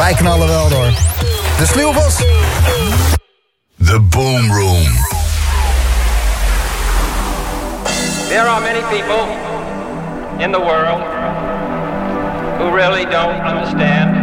Room. Wij knallen wel door. De Sluwvos. The Boom Room. There are many people in the world who really don't understand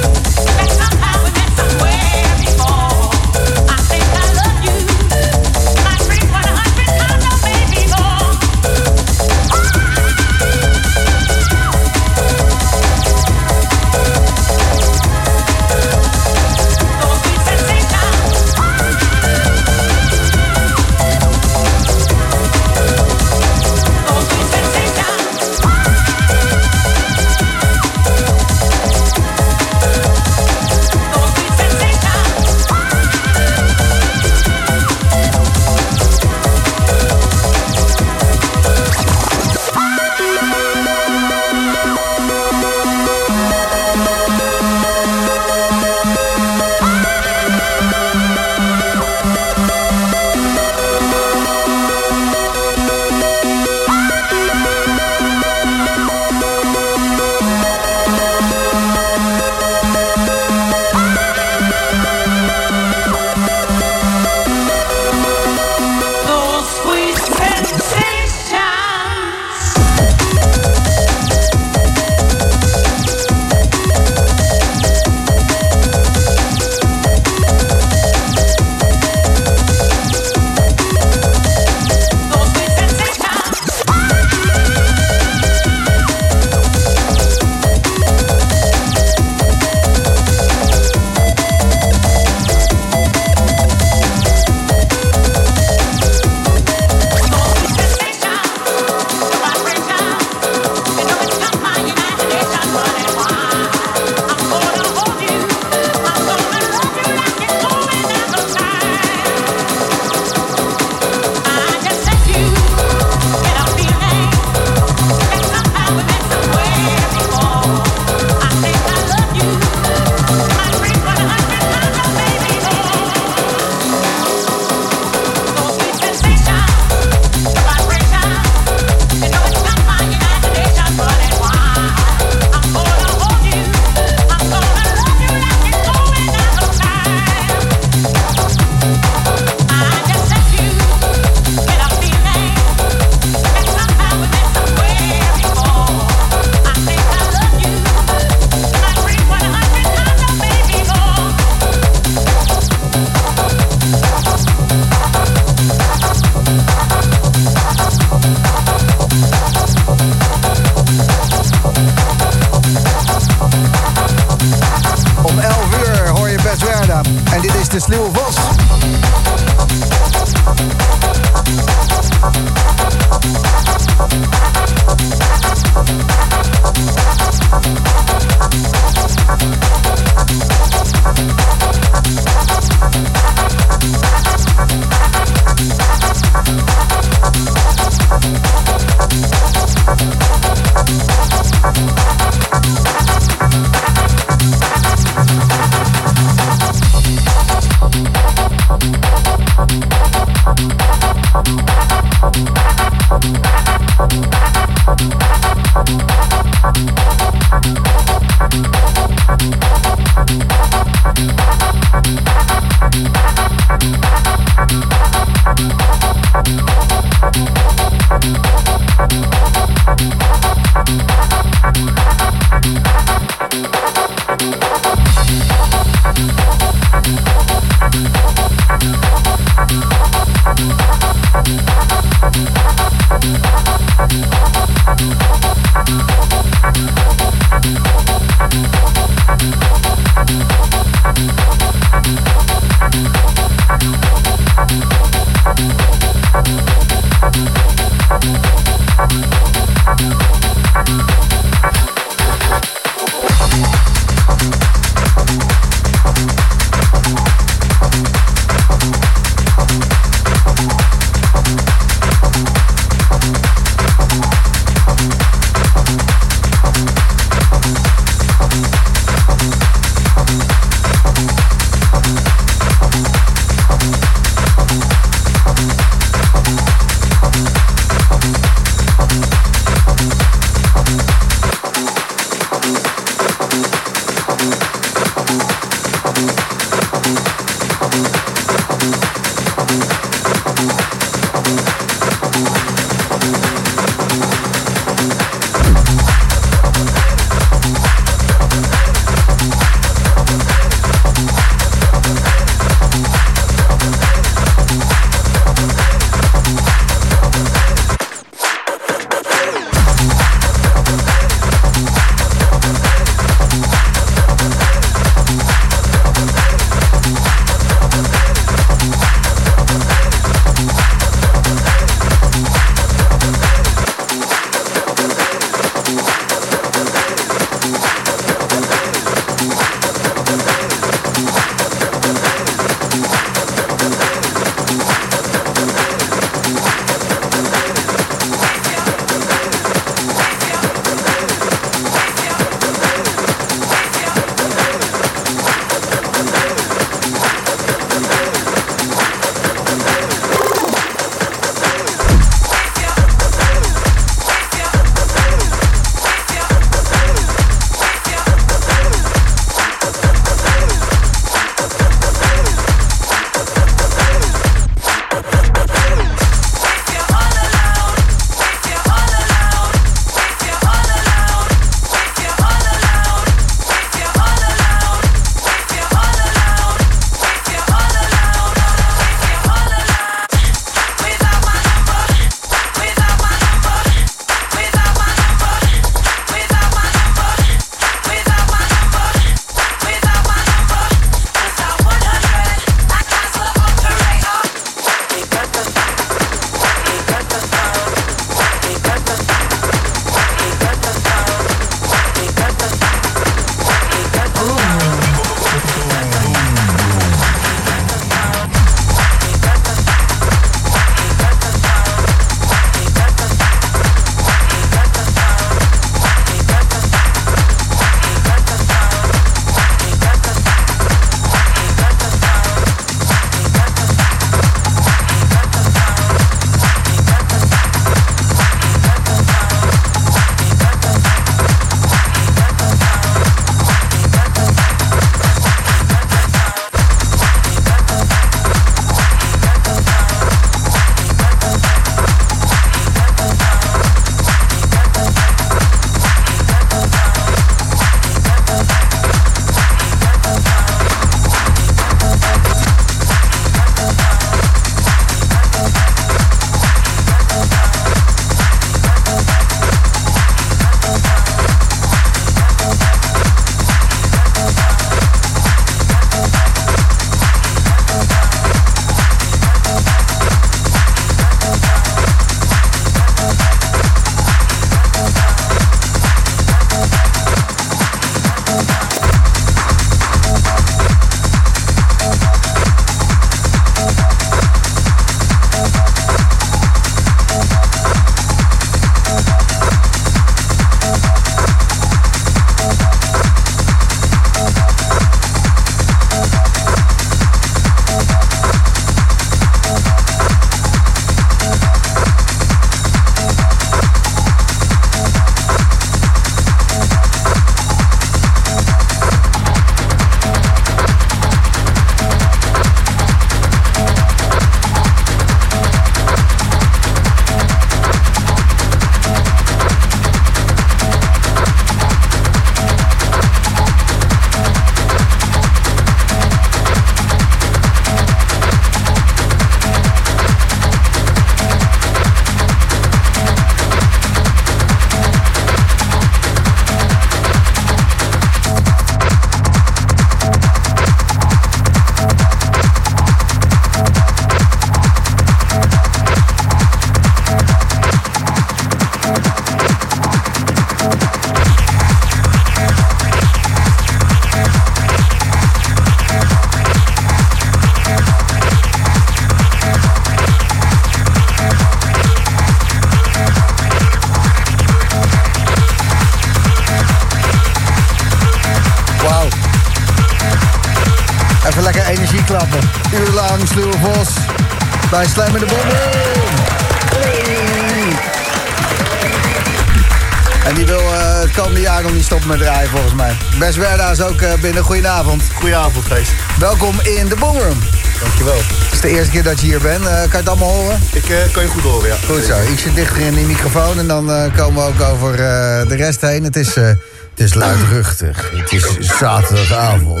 keer dat je hier bent. Eh, kan je het allemaal horen? Ik eh, kan je goed horen, ja. Goed zo. Ik zit dichter in die microfoon en dan eh, komen we ook over eh, de rest heen. Het is, eh, het is luidruchtig. Het is zaterdagavond.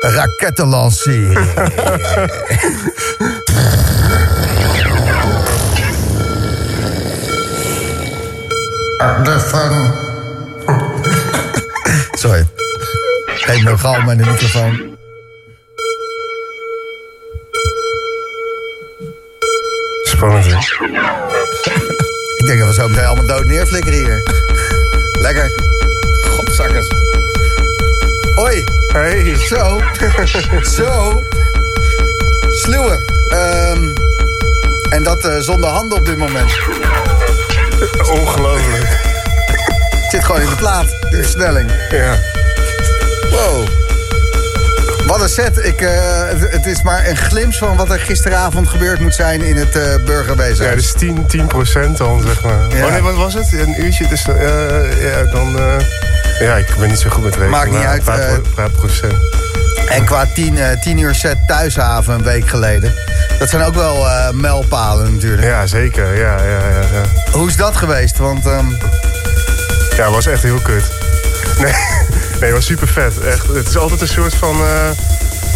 Rakettenlancering. De van. Sorry. Geef me galm met de microfoon. Zo meteen allemaal dood neerflikkeren hier. Lekker. Godzakkers. Hoi. Hey. Zo. Zo. Sluwen. Ehm, en dat eh, zonder handen op dit moment. Ongelooflijk. Het zit gewoon in de plaat, de versnelling. Ja. Wow. Wat een set. Ik, eh, het, het is maar een glimp van wat er gisteravond gebeurd moet zijn in het uh, burgerwezen. Ja, dus 10, 10% dan, zeg maar. Ja. Oh nee, wat was het? Een uurtje, dus eh, ja, dan... eh, ja, ik ben niet zo goed met rekenen. Maakt niet uit, een paar, eh, pro- paar procent. En qua 10 eh, 10 uur set thuishaven een week geleden. Dat zijn ook wel eh mijlpalen natuurlijk. Ja, zeker. Ja, ja, ja. Ja, Hoe is dat geweest? Want ehm, ja het was echt heel kut. Nee, nee was super vet. Echt, het is altijd een soort van... eh,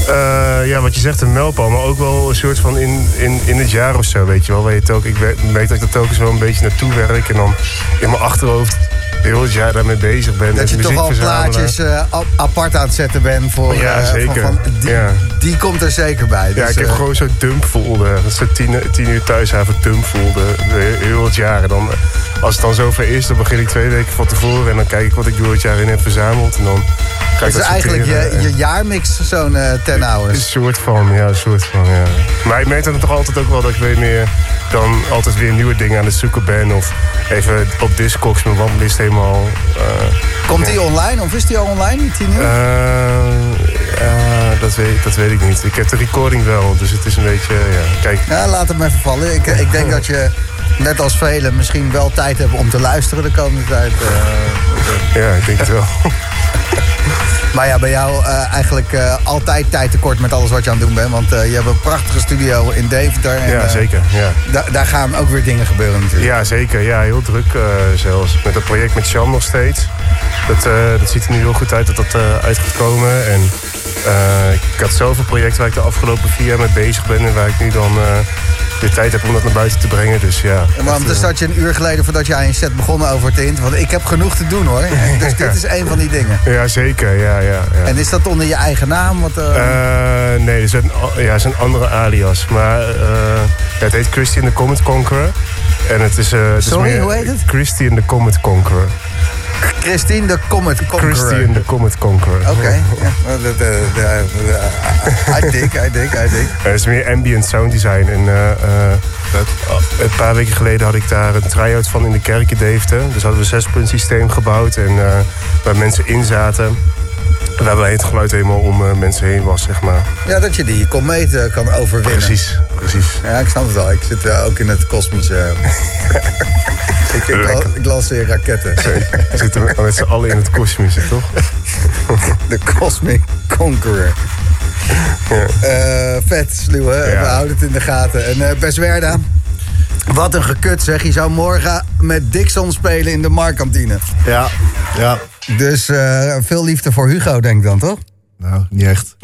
eh, ja, wat je zegt, een mijlpaal. Maar ook wel een soort van in, in, in het jaar of zo, weet je wel. Waar je telk, ik weet, weet dat ik er telkens wel een beetje naartoe werk. En dan in mijn achterhoofd heel het jaar daarmee bezig ben. dat je toch al plaatjes eh, ap- apart aan het zetten bent voor... Ja, eh, van- zeker. Van, die, Ja. die komt er zeker bij. Ja, Dus, ik heb gewoon zo'n dumpfolder. Dat is zo'n tien, tien uur thuishaven dumpfolder. de- Heel het jaar. Dan, als het dan zover is, dan begin ik twee weken van tevoren. En dan kijk ik wat ik door het jaar in heb verzameld. En dan ga ik Het is dat eigenlijk je, je jaarmix, zo'n eh 10 Een hours. soort van, ja, een soort van, ja. Maar ik merk dan toch altijd ook wel dat ik weer meer dan altijd weer nieuwe dingen aan het zoeken ben. Of even op Discogs mijn wandelist helemaal... eh, Komt die online of is die al online, die 10 uur? eh, eh, dat, weet, dat weet ik niet. Ik heb de recording wel, dus het is een beetje, ja, kijk... Ja, laat hem even vallen. Ik, ik denk dat je, net als velen, misschien wel tijd hebt om te luisteren de komende tijd. eh. Ja, ik denk het wel. Maar ja, bij jou eh, eigenlijk eh, altijd tijd tekort met alles wat je aan het doen bent. Want je hebt een prachtige studio in Deventer. En, Ja, zeker, ja. da- daar gaan ook weer dingen gebeuren natuurlijk. Ja, zeker. Ja, heel druk zelfs. Met het project met Sjan nog steeds. Dat, dat ziet er nu heel goed uit dat dat uit gaat komen. En eh, ik had zelf een project waar ik de afgelopen vier jaar mee bezig ben. En waar ik nu dan eh, de tijd heb om dat naar buiten te brengen. Dus ja. Want echt, dus eh, je een uur geleden voordat jij een set begonnen over te hinten. Want ik heb genoeg te doen hoor. Dus dit is een van die dingen. Ja, zeker. Ja, ja, ja. En is dat onder je eigen naam? Wat, Eh, nee, dat is een, ja, is een andere alias. Maar het heet Christian the Comet Conqueror. En het is, het is Sorry, meer- hoe heet het? Christian the Comet Conqueror. Christine de Comet Conqueror. Christian the Comet Conqueror. Oké. Ja, dat, eh, de- de- Hij dik, hij dik, hij dik. Het is meer ambient sound design. En eh, eh, een paar weken geleden had ik daar een try-out van in de kerk in Deventer. Dus hadden we een zespunt systeem gebouwd en eh, waar mensen in zaten. Waarbij het geluid helemaal om eh, mensen heen was, zeg maar. Ja, dat je die komeet eh, kan overwinnen. Precies, precies. Ja, ik snap het wel. Ik zit eh, ook in het kosmische... ik, ik, lanceer raketten. We zitten met- met z'n allen in het kosmische, toch? De Cosmic Conqueror. Eh, vet, sluwe. Ja. We houden het in de gaten. En eh Beswerda, wat een gekut zeg. Je zou morgen met Dixon spelen in de Markkantine. Ja, ja. Dus eh, veel liefde voor Hugo, denk ik dan, toch? Nou, niet echt.